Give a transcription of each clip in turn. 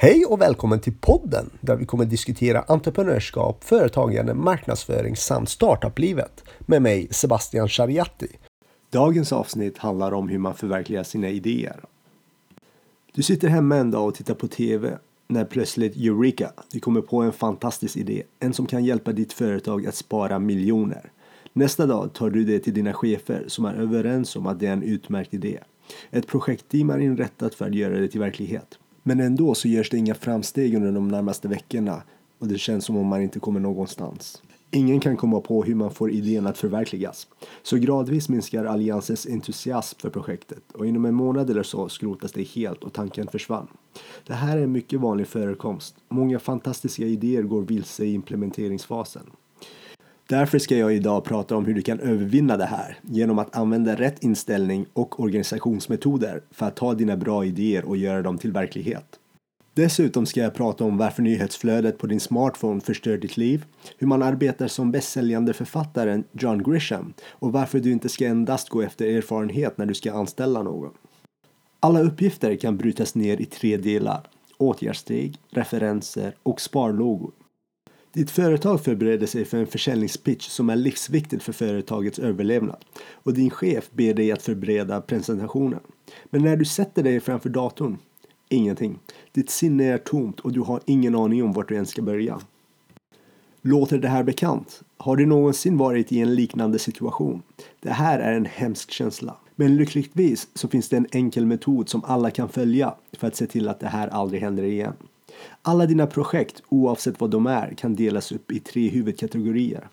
Hej och välkommen till podden där vi kommer diskutera entreprenörskap, företagande, marknadsföring samt startuplivet med mig Sebastian Shariati. Dagens avsnitt handlar om hur man förverkligar sina idéer. Du sitter hemma en dag och tittar på TV när plötsligt Eureka, du kommer på en fantastisk idé, en som kan hjälpa ditt företag att spara miljoner. Nästa dag tar du det till dina chefer som är överens om att det är en utmärkt idé. Ett projektteam är inrättat för att göra det till verklighet. Men ändå så görs det inga framsteg under de närmaste veckorna och det känns som om man inte kommer någonstans. Ingen kan komma på hur man får idén att förverkligas. Så gradvis minskar alliansens entusiasm för projektet och inom en månad eller så skrotas det helt och tanken försvann. Det här är en mycket vanlig förekomst. Många fantastiska idéer går vilse i implementeringsfasen. Därför ska jag idag prata om hur du kan övervinna det här genom att använda rätt inställning och organisationsmetoder för att ta dina bra idéer och göra dem till verklighet. Dessutom ska jag prata om varför nyhetsflödet på din smartphone förstör ditt liv, hur man arbetar som bästsäljande författaren John Grisham och varför du inte ska endast gå efter erfarenhet när du ska anställa någon. Alla uppgifter kan brytas ner i tre delar, åtgärdssteg, referenser och sparlågor. Ditt företag förbereder sig för en försäljningspitch som är livsviktig för företagets överlevnad och din chef ber dig att förbereda presentationen. Men när du sätter dig framför datorn, ingenting. Ditt sinne är tomt och du har ingen aning om vart du ens ska börja. Låter det här bekant? Har du någonsin varit i en liknande situation? Det här är en hemsk känsla. Men lyckligtvis så finns det en enkel metod som alla kan följa för att se till att det här aldrig händer igen. Alla dina projekt, oavsett vad de är, kan delas upp i tre huvudkategorier.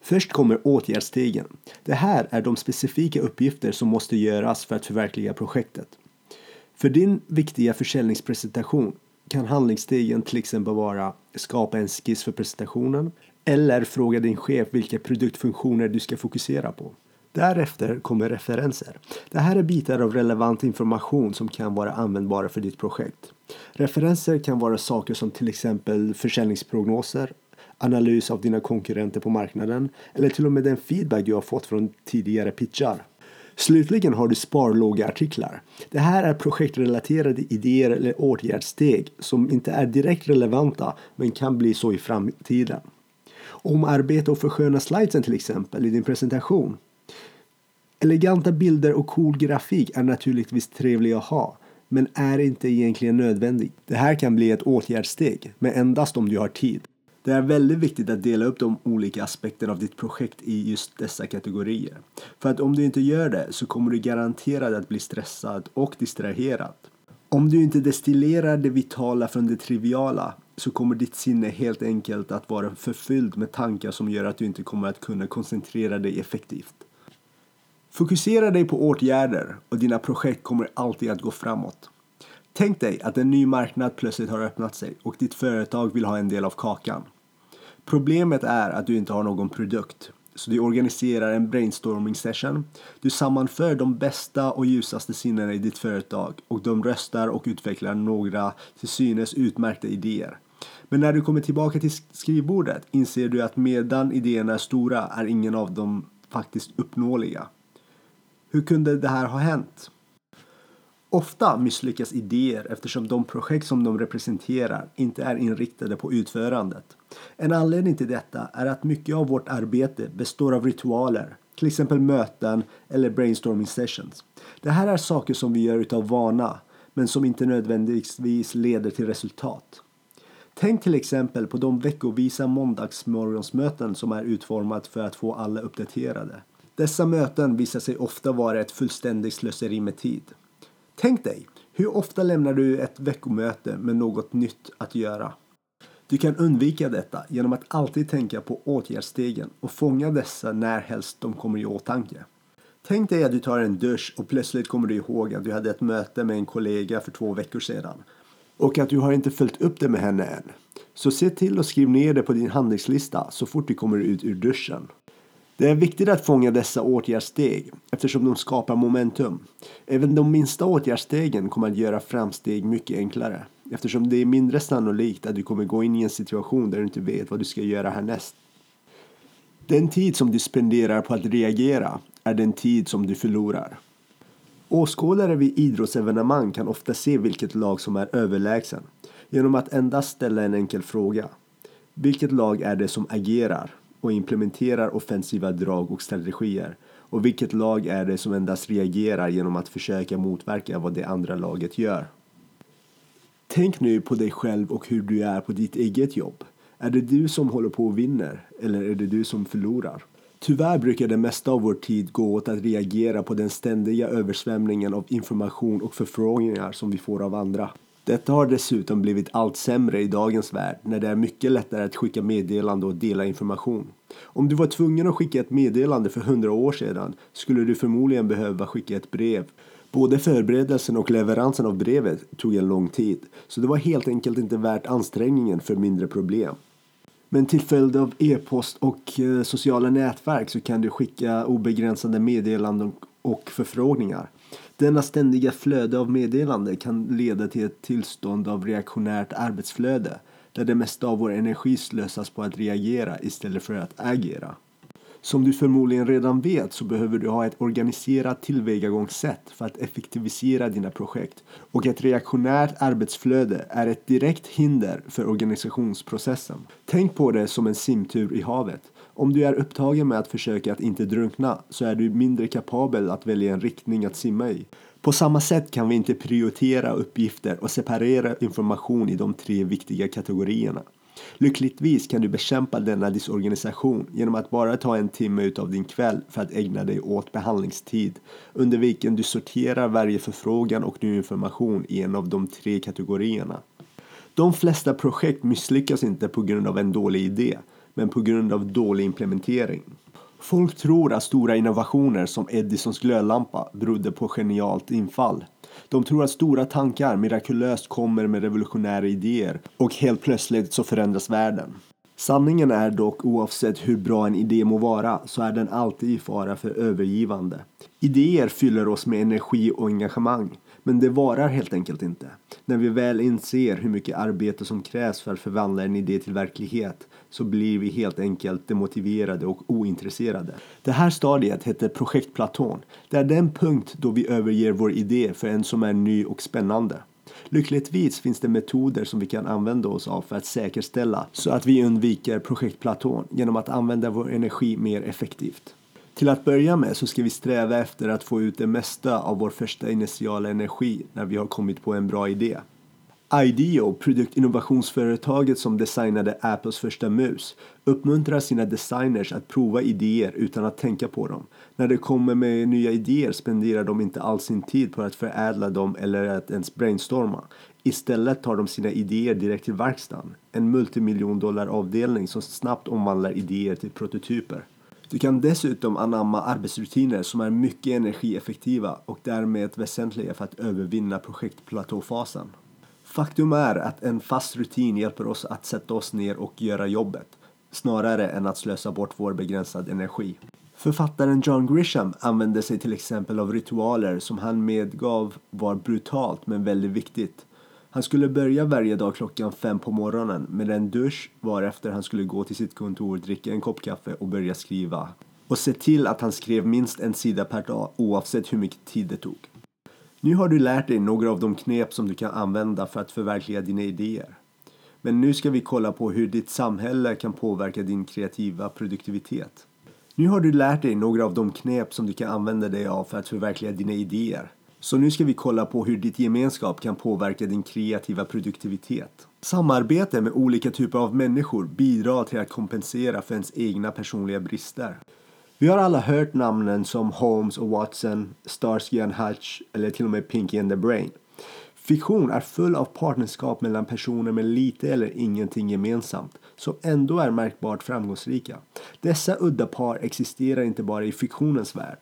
Först kommer åtgärdsstegen. Det här är de specifika uppgifter som måste göras för att förverkliga projektet. För din viktiga försäljningspresentation kan handlingsstegen till exempel vara skapa en skiss för presentationen eller fråga din chef vilka produktfunktioner du ska fokusera på. Därefter kommer referenser. Det här är bitar av relevant information som kan vara användbara för ditt projekt. Referenser kan vara saker som till exempel försäljningsprognoser, analys av dina konkurrenter på marknaden eller till och med den feedback du har fått från tidigare pitchar. Slutligen har du sparlågeartiklar. Det här är projektrelaterade idéer eller åtgärdssteg som inte är direkt relevanta men kan bli så i framtiden. Omarbeta och försköna slidesen till exempel i din presentation. Eleganta bilder och cool grafik är naturligtvis trevliga att ha men är inte egentligen nödvändigt. Det här kan bli ett åtgärdssteg, men endast om du har tid. Det är väldigt viktigt att dela upp de olika aspekterna av ditt projekt i just dessa kategorier. För att om du inte gör det så kommer du garanterat att bli stressad och distraherad. Om du inte destillerar det vitala från det triviala så kommer ditt sinne helt enkelt att vara förfylld med tankar som gör att du inte kommer att kunna koncentrera dig effektivt. Fokusera dig på åtgärder och dina projekt kommer alltid att gå framåt. Tänk dig att en ny marknad plötsligt har öppnat sig och ditt företag vill ha en del av kakan. Problemet är att du inte har någon produkt. Så du organiserar en brainstorming session. Du sammanför de bästa och ljusaste sinnena i ditt företag och de röstar och utvecklar några till synes utmärkta idéer. Men när du kommer tillbaka till skrivbordet inser du att medan idéerna är stora är ingen av dem faktiskt uppnåeliga. Hur kunde det här ha hänt? Ofta misslyckas idéer eftersom de projekt som de representerar inte är inriktade på utförandet. En anledning till detta är att mycket av vårt arbete består av ritualer, till exempel möten eller brainstorming sessions. Det här är saker som vi gör utav vana, men som inte nödvändigtvis leder till resultat. Tänk till exempel på de veckovisa måndagsmorgonsmöten som är utformat för att få alla uppdaterade. Dessa möten visar sig ofta vara ett fullständigt slöseri med tid. Tänk dig, hur ofta lämnar du ett veckomöte med något nytt att göra? Du kan undvika detta genom att alltid tänka på åtgärdsstegen och fånga dessa närhelst de kommer i åtanke. Tänk dig att du tar en dusch och plötsligt kommer du ihåg att du hade ett möte med en kollega för två veckor sedan och att du har inte följt upp det med henne än. Så se till att skriva ner det på din handlingslista så fort du kommer ut ur duschen. Det är viktigt att fånga dessa åtgärdssteg eftersom de skapar momentum. Även de minsta åtgärdsstegen kommer att göra framsteg mycket enklare eftersom det är mindre sannolikt att du kommer gå in i en situation där du inte vet vad du ska göra härnäst. Den tid som du spenderar på att reagera är den tid som du förlorar. Åskådare vid idrottsevenemang kan ofta se vilket lag som är överlägsen. genom att endast ställa en enkel fråga. Vilket lag är det som agerar och implementerar offensiva drag och strategier? Och vilket lag är det som endast reagerar genom att försöka motverka vad det andra laget gör? Tänk nu på dig själv och hur du är på ditt eget jobb. Är det du som håller på och vinner eller är det du som förlorar? Tyvärr brukar det mesta av vår tid gå åt att reagera på den ständiga översvämningen av information och förfrågningar som vi får av andra. Detta har dessutom blivit allt sämre i dagens värld när det är mycket lättare att skicka meddelande och dela information. Om du var tvungen att skicka ett meddelande för hundra år sedan skulle du förmodligen behöva skicka ett brev. Både förberedelsen och leveransen av brevet tog en lång tid, så det var helt enkelt inte värt ansträngningen för mindre problem. Men till följd av e-post och eh, sociala nätverk så kan du skicka obegränsade meddelanden och förfrågningar. Denna ständiga flöde av meddelanden kan leda till ett tillstånd av reaktionärt arbetsflöde där det mesta av vår energi slösas på att reagera istället för att agera. Som du förmodligen redan vet så behöver du ha ett organiserat tillvägagångssätt för att effektivisera dina projekt och ett reaktionärt arbetsflöde är ett direkt hinder för organisationsprocessen. Tänk på det som en simtur i havet. Om du är upptagen med att försöka att inte drunkna så är du mindre kapabel att välja en riktning att simma i. På samma sätt kan vi inte prioritera uppgifter och separera information i de tre viktiga kategorierna. Lyckligtvis kan du bekämpa denna disorganisation genom att bara ta en timme utav din kväll för att ägna dig åt behandlingstid under vilken du sorterar varje förfrågan och ny information i en av de tre kategorierna. De flesta projekt misslyckas inte på grund av en dålig idé, men på grund av dålig implementering. Folk tror att stora innovationer som Edisons glödlampa berodde på genialt infall. De tror att stora tankar mirakulöst kommer med revolutionära idéer och helt plötsligt så förändras världen. Sanningen är dock oavsett hur bra en idé må vara så är den alltid i fara för övergivande. Idéer fyller oss med energi och engagemang men det varar helt enkelt inte. När vi väl inser hur mycket arbete som krävs för att förvandla en idé till verklighet så blir vi helt enkelt demotiverade och ointresserade. Det här stadiet heter projektplatån. Det är den punkt då vi överger vår idé för en som är ny och spännande. Lyckligtvis finns det metoder som vi kan använda oss av för att säkerställa så att vi undviker projektplatån genom att använda vår energi mer effektivt. Till att börja med så ska vi sträva efter att få ut det mesta av vår första initiala energi när vi har kommit på en bra idé. IDEO, produktinnovationsföretaget som designade Apples första mus, uppmuntrar sina designers att prova idéer utan att tänka på dem. När de kommer med nya idéer spenderar de inte all sin tid på att förädla dem eller att ens brainstorma. Istället tar de sina idéer direkt till verkstaden, en multimiljon dollar avdelning som snabbt omvandlar idéer till prototyper. Du kan dessutom anamma arbetsrutiner som är mycket energieffektiva och därmed väsentliga för att övervinna projektplatåfasen. Faktum är att en fast rutin hjälper oss att sätta oss ner och göra jobbet snarare än att slösa bort vår begränsade energi. Författaren John Grisham använde sig till exempel av ritualer som han medgav var brutalt men väldigt viktigt. Han skulle börja varje dag klockan fem på morgonen med en dusch varefter han skulle gå till sitt kontor, dricka en kopp kaffe och börja skriva. Och se till att han skrev minst en sida per dag oavsett hur mycket tid det tog. Nu har du lärt dig några av de knep som du kan använda för att förverkliga dina idéer. Men nu ska vi kolla på hur ditt samhälle kan påverka din kreativa produktivitet. Nu har du lärt dig några av de knep som du kan använda dig av för att förverkliga dina idéer. Så nu ska vi kolla på hur ditt gemenskap kan påverka din kreativa produktivitet. Samarbete med olika typer av människor bidrar till att kompensera för ens egna personliga brister. Vi har alla hört namnen som Holmes och Watson, Starsky and Hutch eller till och med Pinky and the Brain. Fiktion är full av partnerskap mellan personer med lite eller ingenting gemensamt som ändå är märkbart framgångsrika. Dessa udda par existerar inte bara i fiktionens värld.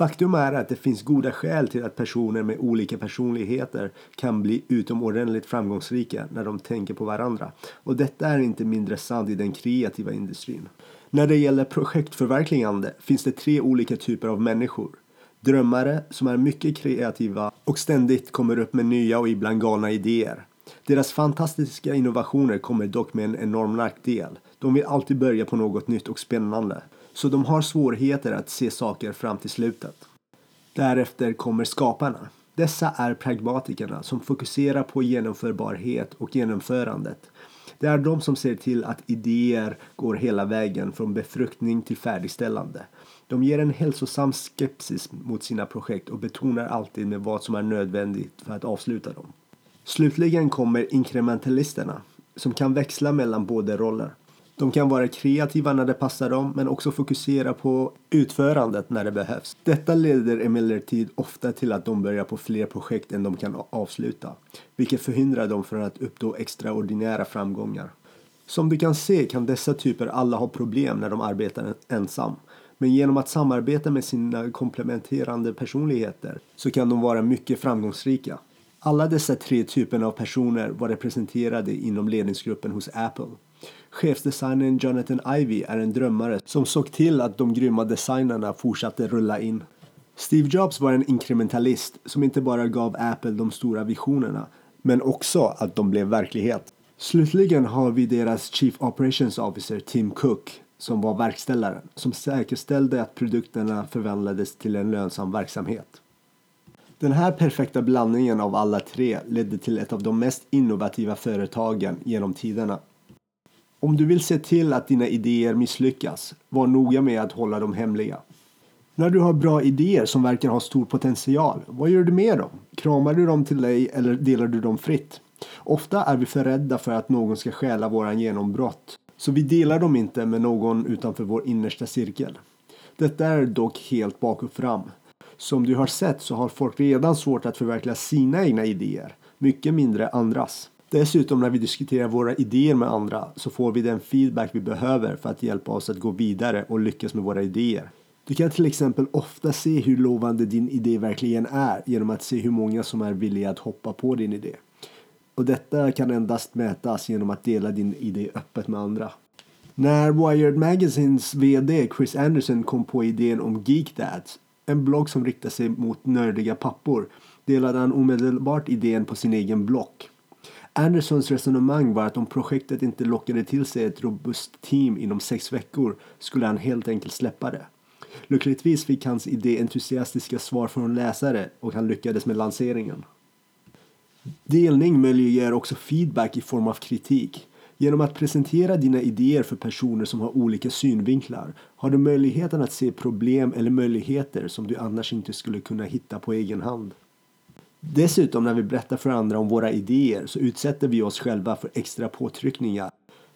Faktum är att det finns goda skäl till att personer med olika personligheter kan bli utomordentligt framgångsrika när de tänker på varandra. Och detta är inte mindre sant i den kreativa industrin. När det gäller projektförverkligande finns det tre olika typer av människor. Drömmare som är mycket kreativa och ständigt kommer upp med nya och ibland galna idéer. Deras fantastiska innovationer kommer dock med en enorm nackdel. De vill alltid börja på något nytt och spännande. Så de har svårigheter att se saker fram till slutet. Därefter kommer skaparna. Dessa är pragmatikerna som fokuserar på genomförbarhet och genomförandet. Det är de som ser till att idéer går hela vägen från befruktning till färdigställande. De ger en hälsosam skepsis mot sina projekt och betonar alltid med vad som är nödvändigt för att avsluta dem. Slutligen kommer inkrementalisterna som kan växla mellan båda roller. De kan vara kreativa när det passar dem men också fokusera på utförandet när det behövs. Detta leder emellertid ofta till att de börjar på fler projekt än de kan avsluta, vilket förhindrar dem från att uppnå extraordinära framgångar. Som du kan se kan dessa typer alla ha problem när de arbetar ensam. Men genom att samarbeta med sina komplementerande personligheter så kan de vara mycket framgångsrika. Alla dessa tre typer av personer var representerade inom ledningsgruppen hos Apple. Chefsdesignern Jonathan Ivey är en drömmare som såg till att de grymma designerna fortsatte rulla in. Steve Jobs var en inkrementalist som inte bara gav Apple de stora visionerna men också att de blev verklighet. Slutligen har vi deras Chief Operations Officer Tim Cook som var verkställaren som säkerställde att produkterna förvandlades till en lönsam verksamhet. Den här perfekta blandningen av alla tre ledde till ett av de mest innovativa företagen genom tiderna. Om du vill se till att dina idéer misslyckas, var noga med att hålla dem hemliga. När du har bra idéer som verkar ha stor potential, vad gör du med dem? Kramar du dem till dig eller delar du dem fritt? Ofta är vi för rädda för att någon ska stjäla våran genombrott, så vi delar dem inte med någon utanför vår innersta cirkel. Detta är dock helt bak och fram. Som du har sett så har folk redan svårt att förverkliga sina egna idéer, mycket mindre andras. Dessutom när vi diskuterar våra idéer med andra så får vi den feedback vi behöver för att hjälpa oss att gå vidare och lyckas med våra idéer. Du kan till exempel ofta se hur lovande din idé verkligen är genom att se hur många som är villiga att hoppa på din idé. Och detta kan endast mätas genom att dela din idé öppet med andra. När Wired Magazines VD Chris Anderson kom på idén om Geek Dads, en blogg som riktar sig mot nördiga pappor, delade han omedelbart idén på sin egen blogg. Andersons resonemang var att om projektet inte lockade till sig ett robust team inom sex veckor skulle han helt enkelt släppa det. Lyckligtvis fick hans idé entusiastiska svar från läsare och han lyckades med lanseringen. Delning möjliggör också feedback i form av kritik. Genom att presentera dina idéer för personer som har olika synvinklar har du möjligheten att se problem eller möjligheter som du annars inte skulle kunna hitta på egen hand. Dessutom när vi berättar för andra om våra idéer så utsätter vi oss själva för extra påtryckningar.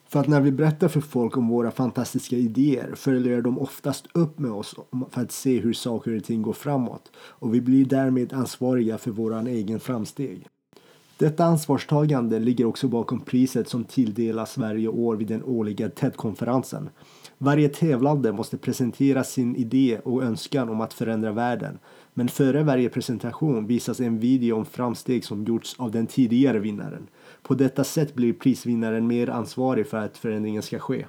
För att när vi berättar för folk om våra fantastiska idéer följer de oftast upp med oss för att se hur saker och ting går framåt och vi blir därmed ansvariga för våran egen framsteg. Detta ansvarstagande ligger också bakom priset som tilldelas varje år vid den årliga TED-konferensen. Varje tävlande måste presentera sin idé och önskan om att förändra världen. Men före varje presentation visas en video om framsteg som gjorts av den tidigare vinnaren. På detta sätt blir prisvinnaren mer ansvarig för att förändringen ska ske.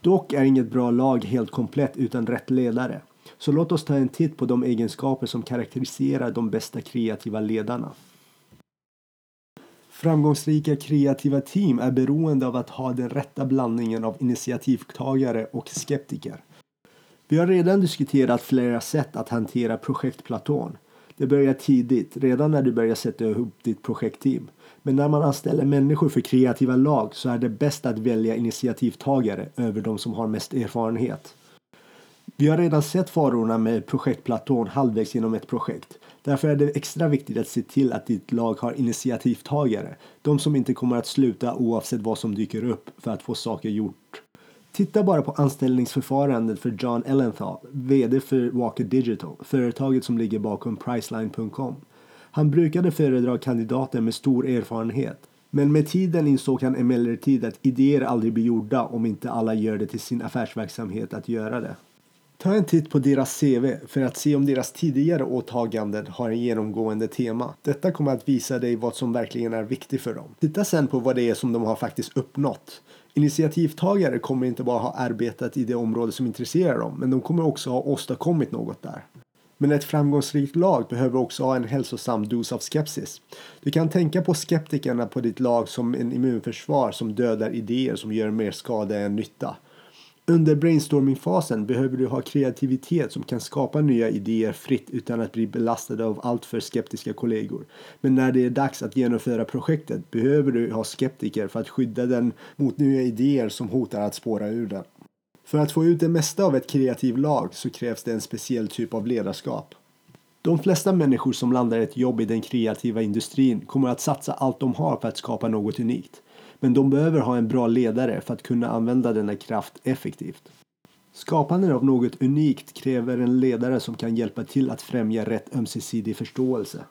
Dock är inget bra lag helt komplett utan rätt ledare. Så låt oss ta en titt på de egenskaper som karaktäriserar de bästa kreativa ledarna. Framgångsrika kreativa team är beroende av att ha den rätta blandningen av initiativtagare och skeptiker. Vi har redan diskuterat flera sätt att hantera projektplatån. Det börjar tidigt, redan när du börjar sätta ihop ditt projektteam. Men när man anställer människor för kreativa lag så är det bäst att välja initiativtagare över de som har mest erfarenhet. Vi har redan sett farorna med projektplatån halvvägs genom ett projekt. Därför är det extra viktigt att se till att ditt lag har initiativtagare. De som inte kommer att sluta oavsett vad som dyker upp för att få saker gjort. Titta bara på anställningsförfarandet för John Ellenthal, VD för Walker Digital, företaget som ligger bakom Priceline.com. Han brukade föredra kandidater med stor erfarenhet. Men med tiden insåg han emellertid att idéer aldrig blir gjorda om inte alla gör det till sin affärsverksamhet att göra det. Ta en titt på deras CV för att se om deras tidigare åtaganden har en genomgående tema. Detta kommer att visa dig vad som verkligen är viktigt för dem. Titta sen på vad det är som de har faktiskt uppnått. Initiativtagare kommer inte bara ha arbetat i det område som intresserar dem, men de kommer också ha åstadkommit något där. Men ett framgångsrikt lag behöver också ha en hälsosam dos av skepsis. Du kan tänka på skeptikerna på ditt lag som en immunförsvar som dödar idéer som gör mer skada än nytta. Under brainstormingfasen behöver du ha kreativitet som kan skapa nya idéer fritt utan att bli belastad av alltför skeptiska kollegor. Men när det är dags att genomföra projektet behöver du ha skeptiker för att skydda den mot nya idéer som hotar att spåra ur den. För att få ut det mesta av ett kreativt lag så krävs det en speciell typ av ledarskap. De flesta människor som landar ett jobb i den kreativa industrin kommer att satsa allt de har för att skapa något unikt. Men de behöver ha en bra ledare för att kunna använda denna kraft effektivt. Skapandet av något unikt kräver en ledare som kan hjälpa till att främja rätt ömsesidig förståelse.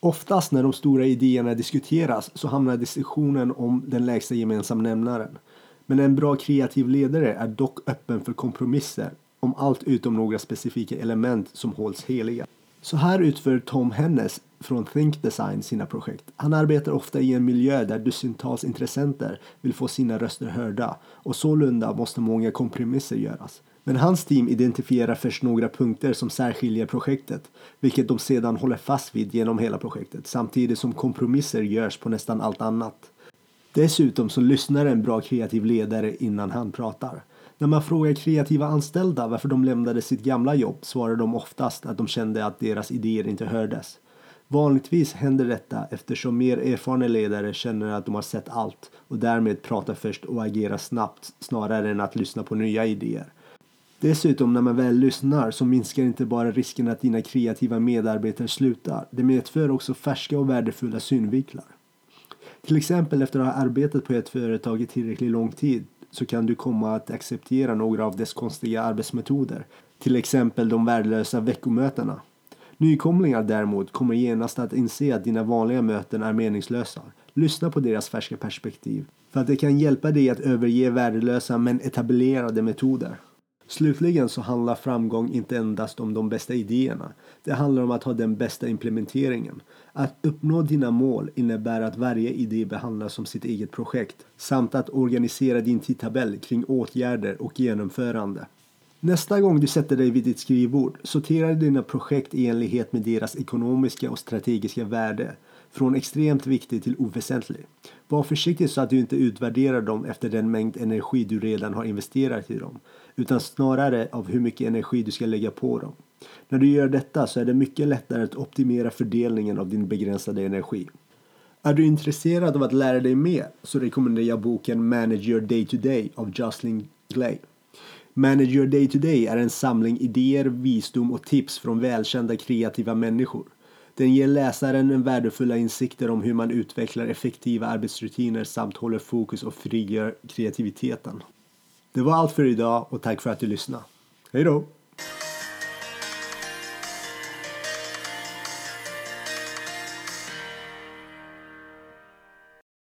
Oftast när de stora idéerna diskuteras så hamnar diskussionen om den lägsta gemensamma nämnaren. Men en bra kreativ ledare är dock öppen för kompromisser om allt utom några specifika element som hålls heliga. Så här utför Tom Hennes från Think Design sina projekt. Han arbetar ofta i en miljö där dussintals intressenter vill få sina röster hörda och sålunda måste många kompromisser göras. Men hans team identifierar först några punkter som särskiljer projektet, vilket de sedan håller fast vid genom hela projektet, samtidigt som kompromisser görs på nästan allt annat. Dessutom så lyssnar en bra kreativ ledare innan han pratar. När man frågar kreativa anställda varför de lämnade sitt gamla jobb svarar de oftast att de kände att deras idéer inte hördes. Vanligtvis händer detta eftersom mer erfarna ledare känner att de har sett allt och därmed pratar först och agerar snabbt snarare än att lyssna på nya idéer. Dessutom när man väl lyssnar så minskar inte bara risken att dina kreativa medarbetare slutar. Det medför också färska och värdefulla synvinklar. Till exempel efter att ha arbetat på ett företag i tillräckligt lång tid så kan du komma att acceptera några av dess konstiga arbetsmetoder. Till exempel de värdelösa veckomötena. Nykomlingar däremot kommer genast att inse att dina vanliga möten är meningslösa. Lyssna på deras färska perspektiv. För att det kan hjälpa dig att överge värdelösa men etablerade metoder. Slutligen så handlar framgång inte endast om de bästa idéerna. Det handlar om att ha den bästa implementeringen. Att uppnå dina mål innebär att varje idé behandlas som sitt eget projekt samt att organisera din tidtabell kring åtgärder och genomförande. Nästa gång du sätter dig vid ditt skrivbord, sortera dina projekt i enlighet med deras ekonomiska och strategiska värde från extremt viktig till oväsentlig. Var försiktig så att du inte utvärderar dem efter den mängd energi du redan har investerat i dem, utan snarare av hur mycket energi du ska lägga på dem. När du gör detta så är det mycket lättare att optimera fördelningen av din begränsade energi. Är du intresserad av att lära dig mer så rekommenderar jag boken Manage Your Day to Day av Jocelyn Glay. Manage Your Day to Day är en samling idéer, visdom och tips från välkända kreativa människor. Den ger läsaren värdefulla insikter om hur man utvecklar effektiva arbetsrutiner samt håller fokus och frigör kreativiteten. Det var allt för idag och tack för att du lyssnade. Hej då!